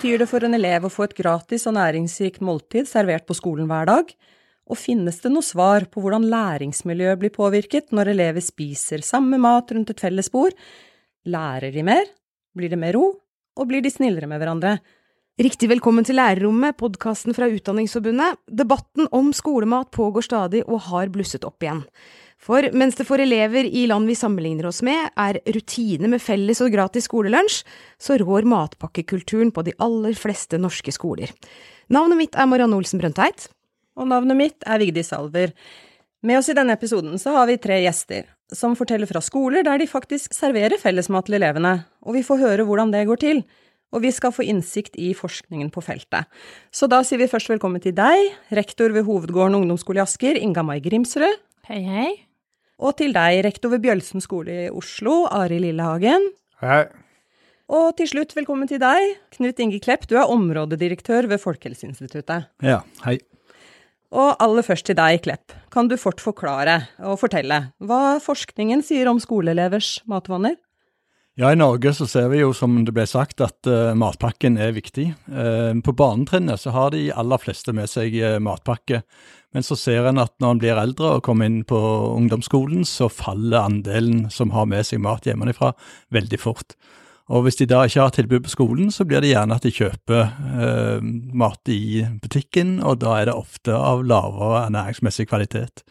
betyr det for en elev å få et gratis og næringsrikt måltid servert på skolen hver dag? Og finnes det noe svar på hvordan læringsmiljøet blir påvirket når elever spiser samme mat rundt et felles bord? Lærer de mer? Blir det mer ro? Og blir de snillere med hverandre? Riktig velkommen til Lærerrommet, podkasten fra Utdanningsforbundet. Debatten om skolemat pågår stadig og har blusset opp igjen. For mens det for elever i land vi sammenligner oss med er rutine med felles og gratis skolelunsj, så rår matpakkekulturen på de aller fleste norske skoler. Navnet mitt er Marianne Olsen Brøndteit. Og navnet mitt er Vigdis Salver. Med oss i denne episoden så har vi tre gjester, som forteller fra skoler der de faktisk serverer fellesmat til elevene, og vi får høre hvordan det går til og vi skal få innsikt i forskningen på feltet. Så da sier vi først velkommen til deg, rektor ved Hovedgården ungdomsskole i Asker, Inga Mai Grimsrud. Hei, hei. Og til deg, rektor ved Bjølsen skole i Oslo, Ari Lillehagen. Hei. Og til slutt, velkommen til deg, Knut Inge Klepp, du er områdedirektør ved Folkehelseinstituttet. Ja, hei. Og aller først til deg, Klepp. Kan du fort forklare og fortelle hva forskningen sier om skoleelevers matvaner? Ja, I Norge så ser vi jo, som det ble sagt, at uh, matpakken er viktig. Uh, på barnetrinnet så har de aller fleste med seg uh, matpakke. Men så ser en at når en blir eldre og kommer inn på ungdomsskolen, så faller andelen som har med seg mat hjemmefra, veldig fort. Og hvis de da ikke har tilbud på skolen, så blir det gjerne at de kjøper mat i butikken, og da er det ofte av lavere ernæringsmessig kvalitet.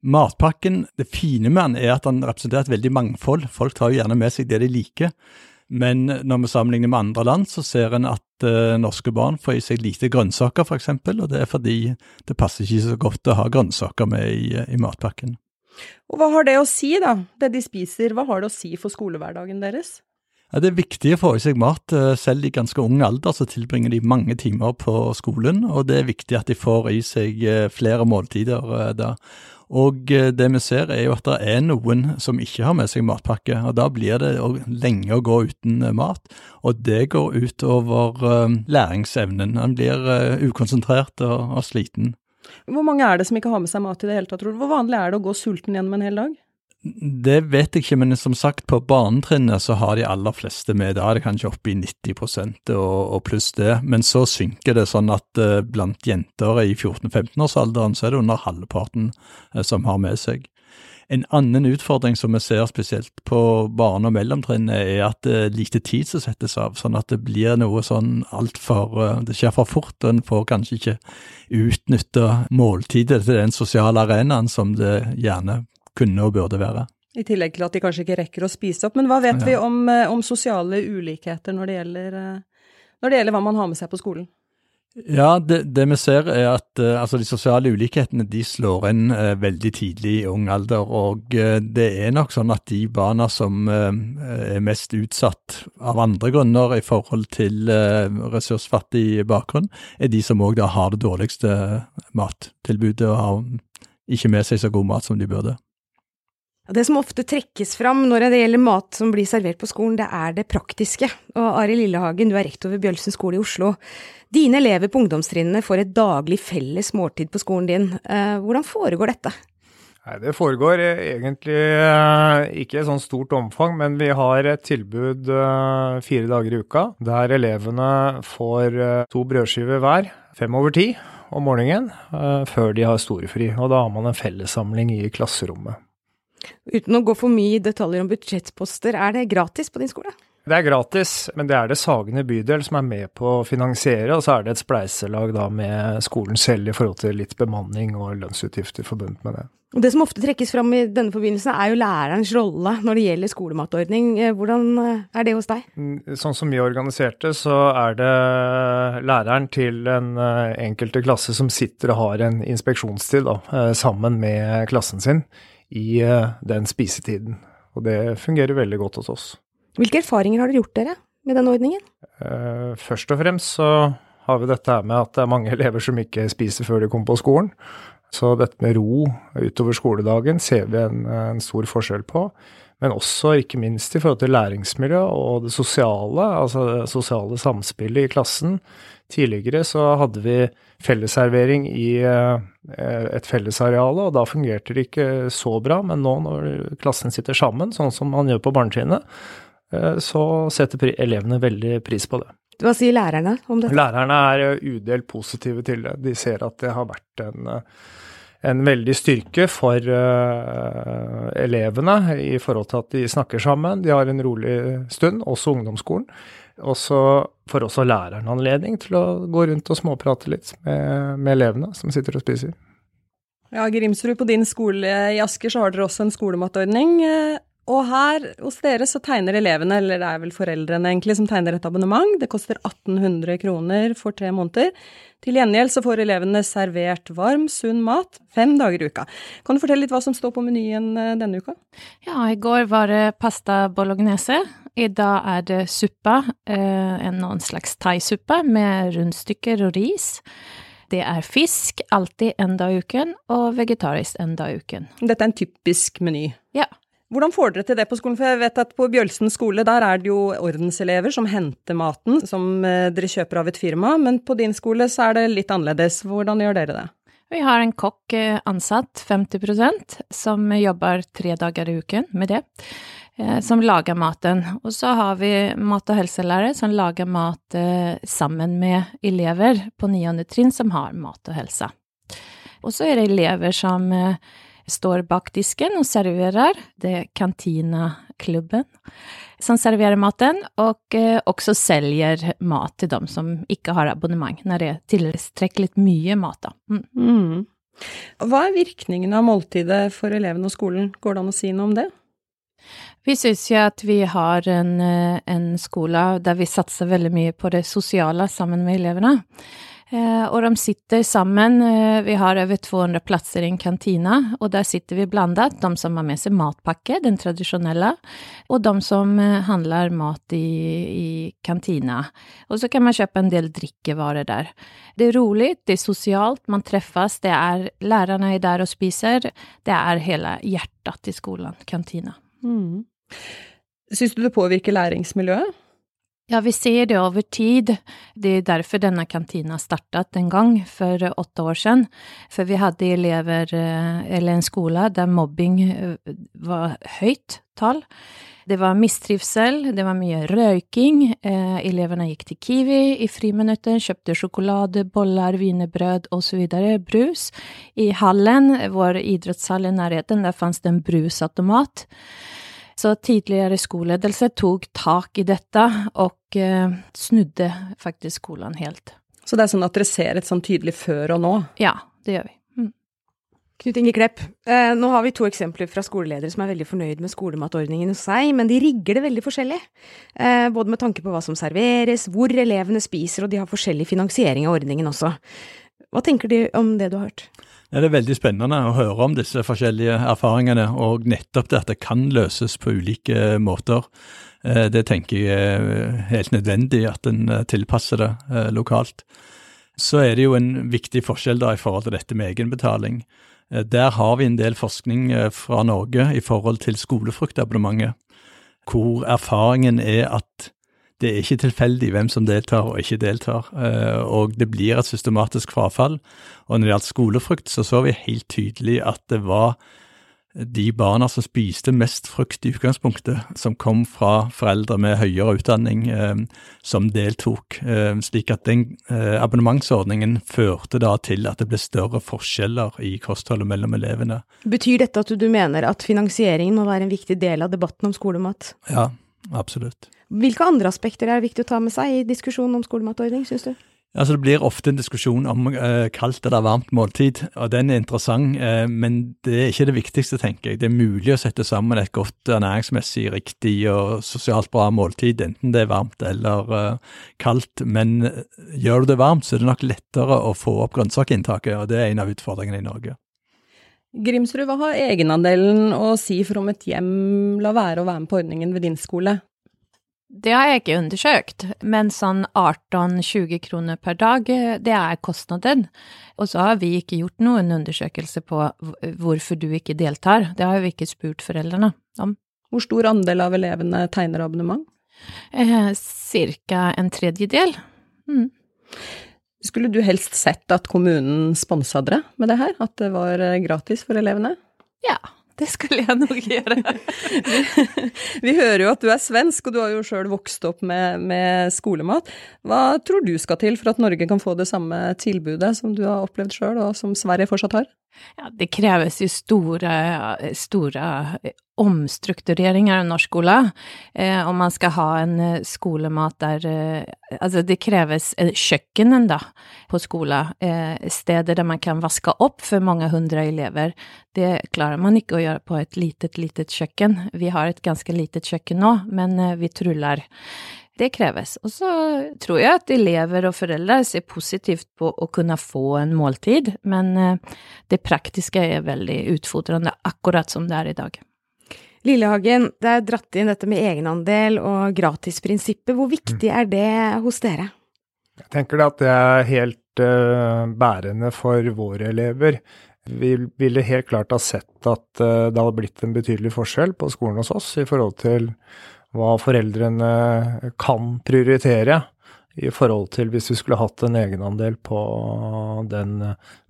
Matpakken, det fine med den er at den representerer et veldig mangfold. Folk tar jo gjerne med seg det de liker. Men når vi sammenligner med andre land, så ser en at uh, norske barn får i seg lite grønnsaker, f.eks. Og det er fordi det passer ikke så godt å ha grønnsaker med i, i matpakken. Og hva har det å si, da? Det de spiser, hva har det å si for skolehverdagen deres? Ja, Det er viktig å få i seg mat. Eh, selv i ganske ung alder så tilbringer de mange timer på skolen, og det er viktig at de får i seg eh, flere måltider da. Og eh, det vi ser er jo at det er noen som ikke har med seg matpakke, og da blir det lenge å gå uten eh, mat. Og det går ut over uh, læringsevnen. Han blir ukonsentrert og, og, sliten. Hvor mange er det som ikke har med seg mat i det hele tatt, tror du? Hvor vanlig er det å gå sulten gjennom en hel dag? Det vet jeg ikke, men som sagt, på barnetrinnet så har de aller fleste med. Da er det kanskje oppe i 90 og, og pluss det. Men så synker det sånn at eh, blant jenter i 14-15-årsalderen så er det under halvparten eh, som har med seg. En annen utfordring som vi ser spesielt på barne- og mellomtrinnet, er at det er lite tid som settes av, sånn at det blir noe sånn altfor uh, Det skjer for fort, og en får kanskje ikke utnytta måltidet til den sosiale arenaen som det gjerne kunne og burde være. I tillegg til at de kanskje ikke rekker å spise opp. Men hva vet ja. vi om, eh, om, sosiale ulikheter når det, gjelder, eh, når det, gjelder, hva man har med seg på skolen? Ja, det, det vi ser er at uh, altså de sosiale ulikhetene de slår inn uh, veldig tidlig i ung alder. Og uh, det er nok sånn at de barna som er mest utsatt av andre grunner i forhold til ressursfattig bakgrunn, er de som òg har det dårligste mattilbudet og har ikke med seg så god mat som de burde. Det som ofte trekkes fram når det gjelder mat som blir servert på skolen, det er det praktiske. Og Ari Lillehagen, du er rektor ved Bjølsen skole i Oslo. Dine elever på ungdomstrinnene får et daglig felles måltid på skolen din. Eh, hvordan foregår dette? Nei, Det foregår egentlig eh, ikke i sånn stort omfang, men vi har et tilbud eh, fire dager i uka der elevene får to brødskiver hver, fem over ti om morgenen, før de har storefri. Og da har man en fellessamling i klasserommet. Uten å gå for mye i detaljer om budsjettposter, er det gratis på din skole? Det er gratis, men det er det Sagene bydel som er med på å finansiere. Og så er det et spleiselag da med skolen selv i forhold til litt bemanning og lønnsutgifter forbundet med det. Og Det som ofte trekkes fram i denne forbindelse, er jo lærerens rolle når det gjelder skolematordning. Hvordan eh, er det hos deg? Mm, sånn som vi organiserte, så er det læreren til den eh, enkelte klasse som sitter og har en inspeksjonstid da, eh, sammen med klassen sin i eh, den spisetiden. Og det fungerer veldig godt hos oss. Hvilke erfaringer har dere gjort dere med den ordningen? Eh, først og fremst så har vi dette her med at det er mange elever som ikke spiser før de kommer på skolen. Så dette med ro utover skoledagen ser vi en, en stor forskjell på. Men også ikke minst i forhold til læringsmiljø og det sosiale, altså det sosiale samspillet i klassen. Tidligere så hadde vi fellesservering i eh, et fellesareale, og da fungerte det ikke så bra. Men nå når klassen sitter sammen, sånn som man gjør på barnetrinnet, eh, så setter elevene veldig pris på det. Hva sier lærerne om dette? Lærerne er eh, udelt positive til det. De ser at det har vært en, en veldig styrke for uh, elevene i forhold til at de snakker sammen. De har en rolig stund, også ungdomsskolen. Og så får også læreren anledning til å gå rundt og småprate litt med, med elevene som sitter og spiser. Ja, Grimsrud, på din skole i Asker så har dere også en skolematordning. Og her hos dere så tegner elevene, eller det er vel foreldrene egentlig, som tegner et abonnement. Det koster 1800 kroner for tre måneder. Til gjengjeld så får elevene servert varm, sunn mat fem dager i uka. Kan du fortelle litt hva som står på menyen eh, denne uka? Ja, i går var det pasta bolognese. I dag er det suppa, en noen slags thaisuppe med rundstykker og ris. Det er fisk alltid en dag i uken, og vegetarisk en dag i uken. Dette er en typisk meny. Ja. Hvordan får dere til det på skolen? For jeg vet at på Bjølsen skole der er det jo ordenselever som henter maten som eh, dere kjøper av et firma, men på din skole så er det litt annerledes. Hvordan gjør dere det? Vi har en kokk eh, ansatt, 50% som jobber tre dager i uken med det, eh, som lager maten. Og så har vi mat- og helselærere som lager mat sammen med elever på niende trinn som har mat og helse. Og så er det elever som står bak disken og serverer. Det er Kantinaklubben som serverer maten, og eh, også selger mat til dem som ikke har abonnement, når det er tilstrekkelig mye mat. Da. Mm. Mm. Hva er virkningen av måltidet for elevene og skolen, går det an å si noe om det? Vi syns jo at vi har en, eh, en skole der vi satser veldig mye på det sosiale sammen med elevene. Eh, og de sitter sammen, eh, vi har over 200 plasser i en kantine, og der sitter vi blandet, de som har med seg matpakke, den tradisjonelle, og de som eh, handler mat i, i kantina. Og så kan man kjøpe en del drikkevarer der. Det er rolig, det er sosialt, man treffes, det er lærerne er der og spiser, det er hele hjertet i skolen, kantina. Mm. Syns du det påvirker læringsmiljøet? Ja, vi ser det over tid. Det er derfor denne kantina startet en gang for åtte år siden. For vi hadde elever, eh, eller en skole, der mobbing eh, var høyt tall. Det var mistrivsel, det var mye røyking. Eh, elevene gikk til Kiwi i friminutter, kjøpte sjokolade, boller, wienerbrød osv., brus. I hallen, vår idrettshall i nærheten, der fantes det en brusautomat. Så tidligere skoleledelse tok tak i dette og eh, snudde faktisk skolen helt. Så det er sånn at dere ser et sånn tydelig før og nå? Ja, det gjør vi. Mm. Knut Inge Klepp, eh, nå har vi to eksempler fra skoleledere som er veldig fornøyd med skolematordningen hos seg, men de rigger det veldig forskjellig. Eh, både med tanke på hva som serveres, hvor elevene spiser, og de har forskjellig finansiering av ordningen også. Hva tenker de om det du har hørt? Det er veldig spennende å høre om disse forskjellige erfaringene, og nettopp det at det kan løses på ulike måter. Eh, det tenker jeg er helt nødvendig, at en eh, tilpasser det eh, lokalt. Så er det jo en viktig forskjell da i forhold til dette med egenbetaling. Der har vi en del forskning fra Norge i forhold til skolefruktabonnementet, hvor erfaringen er at det er ikke tilfeldig hvem som deltar og ikke deltar, eh, og det blir et systematisk frafall. Og når det gjaldt skolefrukt, så så vi helt tydelig at det var de barna som spiste mest frukt i utgangspunktet, som kom fra foreldre med høyere utdanning, eh, som deltok. Eh, slik at den abonnementsordningen førte da til at det ble større forskjeller i kostholdet mellom elevene. Betyr dette at du mener at finansieringen må være en viktig del av debatten om skolemat? Ja, absolutt. Hvilke andre aspekter er viktig å ta med seg i diskusjonen om skolematordning, syns du? Altså Det blir ofte en diskusjon om eh, kaldt eller varmt måltid, og den er interessant. Eh, men det er ikke det viktigste, tenker jeg. Det er mulig å sette sammen et godt ernæringsmessig riktig og sosialt bra måltid, enten det er varmt eller eh, kaldt. Men eh, gjør du det varmt, så er det nok lettere å få opp grønnsakinntaket, og det er en av utfordringene i Norge. Grimsrud, hva har egenandelen å si for om et hjem la være å være med på ordningen ved din skole? Det har jeg ikke undersøkt, men sånn 18-20 kroner per dag, det er kostnaden. Og så har vi ikke gjort noen undersøkelse på hvorfor du ikke deltar. Det har vi ikke spurt foreldrene om. Hvor stor andel av elevene tegner abonnement? Eh, cirka en tredjedel. Mm. Skulle du helst sett at kommunen sponsa dere med det her? At det var gratis for elevene? Ja, det skulle jeg nok gjøre. Vi hører jo at du er svensk, og du har jo sjøl vokst opp med, med, skolemat. Hva tror du skal til for at Norge kan få det samme tilbudet som du har opplevd sjøl, og som Sverige fortsatt har? Ja, det kreves jo store, store omstruktureringer av norsk skole. Eh, om man skal ha en eh, skolemat der eh, Altså, det kreves eh, kjøkkenen, da, på skolen. Eh, steder der man kan vaske opp for mange hundre elever. Det klarer man ikke å gjøre på et litet, litet kjøkken. Vi har et ganske litet kjøkken nå, men eh, vi truller. Det kreves. Og så tror jeg at elever og foreldre ser positivt på å kunne få en måltid, men det praktiske er veldig utfordrende, akkurat som det er i dag. Lillehagen, det er dratt inn dette med egenandel og gratisprinsippet. Hvor viktig er det hos dere? Jeg tenker at det er helt uh, bærende for våre elever. Vi ville helt klart ha sett at uh, det hadde blitt en betydelig forskjell på skolen hos oss i forhold til hva foreldrene kan prioritere i forhold til hvis vi skulle hatt en egenandel på den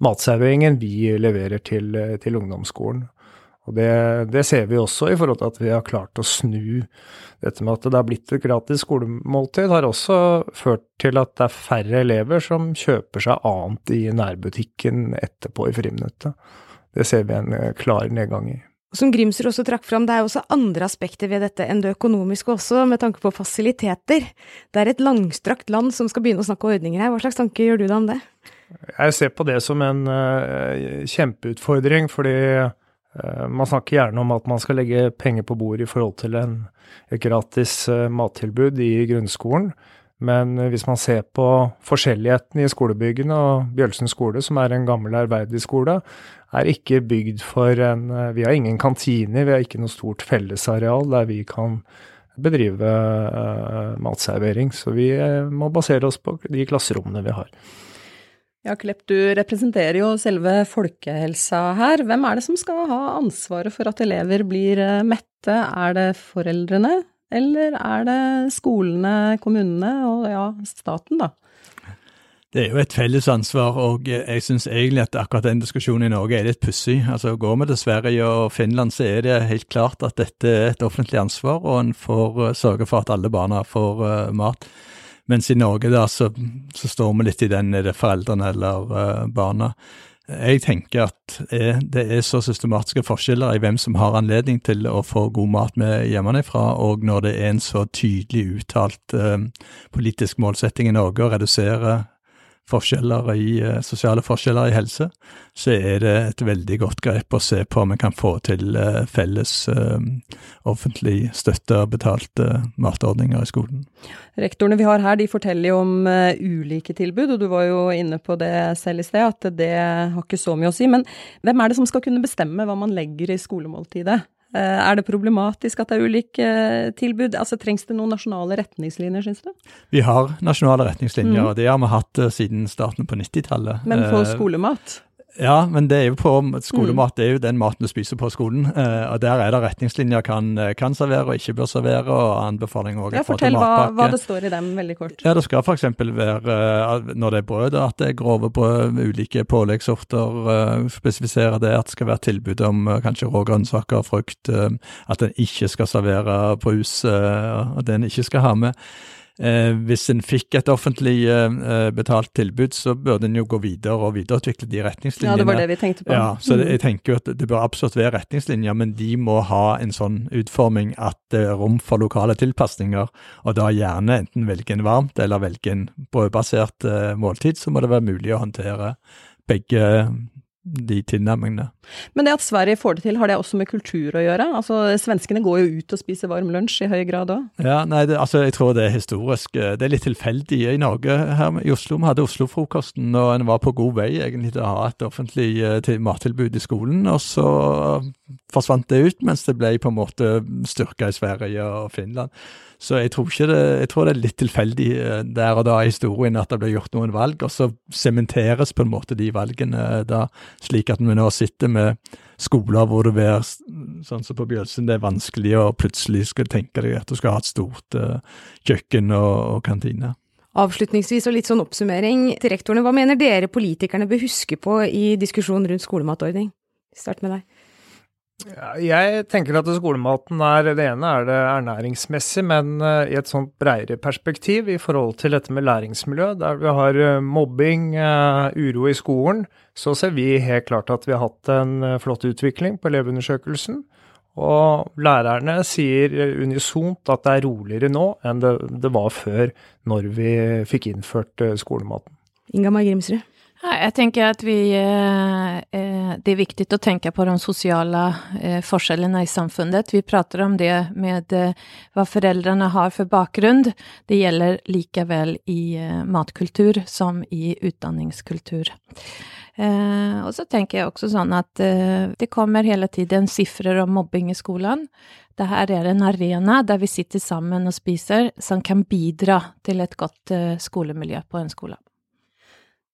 matserveringen vi leverer til, til ungdomsskolen. Og det, det, ser vi også i forhold til at vi har klart å snu dette med at det har blitt et gratis skolemåltid, har også ført til at det er færre elever som kjøper seg annet i nærbutikken etterpå i friminuttet. Det ser vi en klar nedgang i. Som Grimsrud også trakk fram, det er også andre aspekter ved dette enn det økonomiske også, med tanke på fasiliteter. Det er et langstrakt land som skal begynne å snakke ordninger her. Hva slags tanker gjør du deg om det? Jeg ser på det som en uh, kjempeutfordring, fordi uh, man snakker gjerne om at man skal legge penger på bordet i forhold til en, et gratis uh, mattilbud i grunnskolen. Men eh, hvis man ser på forskjelligheten i skolebyggene, og Bjølsen skole, som er en gammel ærverdig skole, er ikke bygd for en Vi har ingen kantiner, vi har ikke noe stort fellesareal der vi kan bedrive uh, matservering. Så vi må basere oss på de klasserommene vi har. Ja, Klepp, du representerer jo selve folkehelsa her. Hvem er det som skal ha ansvaret for at elever blir eh, mette? Er det foreldrene, eller er det skolene, kommunene og ja, staten, da? Det er jo et felles ansvar, og jeg syns egentlig at akkurat den diskusjonen i Norge er litt pussig. Altså, Går vi til Sverige og Finland, så er det helt klart at dette er et offentlig ansvar, og en får uh, sørge for at alle barna får uh, mat. Mens i Norge da, så, så står vi litt i den, er det foreldrene eller uh, barna? Jeg tenker at det er så systematiske forskjeller i hvem som har anledning til å få god mat med hjemmefra, og når det er en så tydelig uttalt uh, politisk målsetting i Norge å redusere forskjeller i, uh, sosiale forskjeller i helse, så er det et veldig godt grep å se på om vi kan få til uh, felles uh, offentlig støtte og betalte matordninger i skolen. Rektorene vi har her, de forteller jo om ulike tilbud, og du var jo inne på det selv i sted, at det har ikke så mye å si. Men hvem er det som skal kunne bestemme hva man legger i skolemåltidet? Eh, er det problematisk at det er ulike eh, tilbud? Altså, Trengs det noen nasjonale retningslinjer, syns du? Vi har nasjonale retningslinjer, mm. og det har vi hatt eh, siden starten på 90-tallet. Men for skolemat? Ja, men det er jo på skolemat. Det er jo den maten du spiser på skolen. Eh, og Der er det retningslinjer kan, kan servere og ikke bør servere, og anbefalinger òg. Ja, fortell hva, hva, det står i dem, veldig kort. Ja, Det skal f.eks. være, eh, når det er brød, at det er grove brød med ulike påleggssorter. Eh, spesifisere det at det skal være tilbud om kanskje rå grønnsaker, og frukt. At en ikke skal servere brus, det en ikke skal ha med. Eh, hvis en fikk et offentlig eh, betalt tilbud, så burde en jo gå videre og videreutvikle de retningslinjene. Ja, det var det vi tenkte på. Ja, så det, jeg tenker jo at det bør absolutt være retningslinjer, men de må ha en sånn utforming at det er rom for lokale tilpasninger, og da gjerne enten velge en varmt eller velge en brødbasert eh, måltid, så må det være mulig å håndtere begge de tilnærmingene. Men det at Sverige får det til, har det også med kultur å gjøre? Altså, Svenskene går jo ut og spiser varm lunsj i høy grad òg? Ja, nei, det, altså, jeg tror det er historisk. Det er litt tilfeldig. I Norge, her i Oslo, vi hadde Oslo-frokosten, og en var på god vei egentlig til å ha et offentlig uh, mattilbud i skolen. Og så forsvant det ut, mens det ble på en måte styrka i Sverige og Finland. Så jeg tror, det, jeg tror det er litt tilfeldig eh, der og da i historien at det blir gjort noen valg, og så sementeres på en måte de valgene da, slik at vi nå sitter med skoler hvor det er sånn som på Bjølsen, det er vanskelig å plutselig skal tenke deg at du skal ha et stort uh, kjøkken og, og kantine. Avslutningsvis og litt sånn oppsummering til rektorene, hva mener dere politikerne bør huske på i diskusjonen rundt skolematordning? Start med deg. Jeg tenker at skolematen er Det ene er det ernæringsmessig, men eh, i et sånt bredere perspektiv i forhold til dette med læringsmiljø, der vi har eh, mobbing, uh, uro i skolen, så ser vi helt klart at vi har hatt en flott utvikling på elevundersøkelsen. Og lærerne sier unisont at det er roligere nå enn det, det var før, når vi fikk innført skolematen. Inga Mai Grimsrud? Jeg tenker at vi, eh, eh, det er viktig å tenke på de sosiale eh, forskjellene i samfunnet. Vi prater om det med hva foreldrene har for bakgrunn. Det gjelder likevel i matkultur som i utdanningskultur. Og så tenker jeg også sånn at det kommer hele tiden sifrer om mobbing i skolen. Dette er en arena der vi sitter sammen og spiser, som kan bidra til et godt skolemiljø på en skole.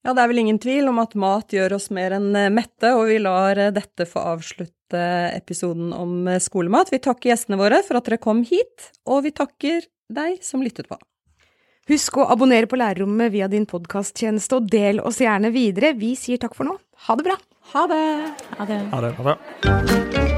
Ja, det er vel ingen tvil om at mat gjør oss mer enn eh, mette, og vi lar eh, dette få avslutte episoden om eh, skolemat. Vi takker gjestene våre for at dere kom hit, og vi takker deg som lyttet på. Husk å abonnere på Lærerrommet via din podkasttjeneste, og del oss gjerne videre. Vi sier takk for nå. Ha det bra. Ha det. Ha det. Ha det. Ha det.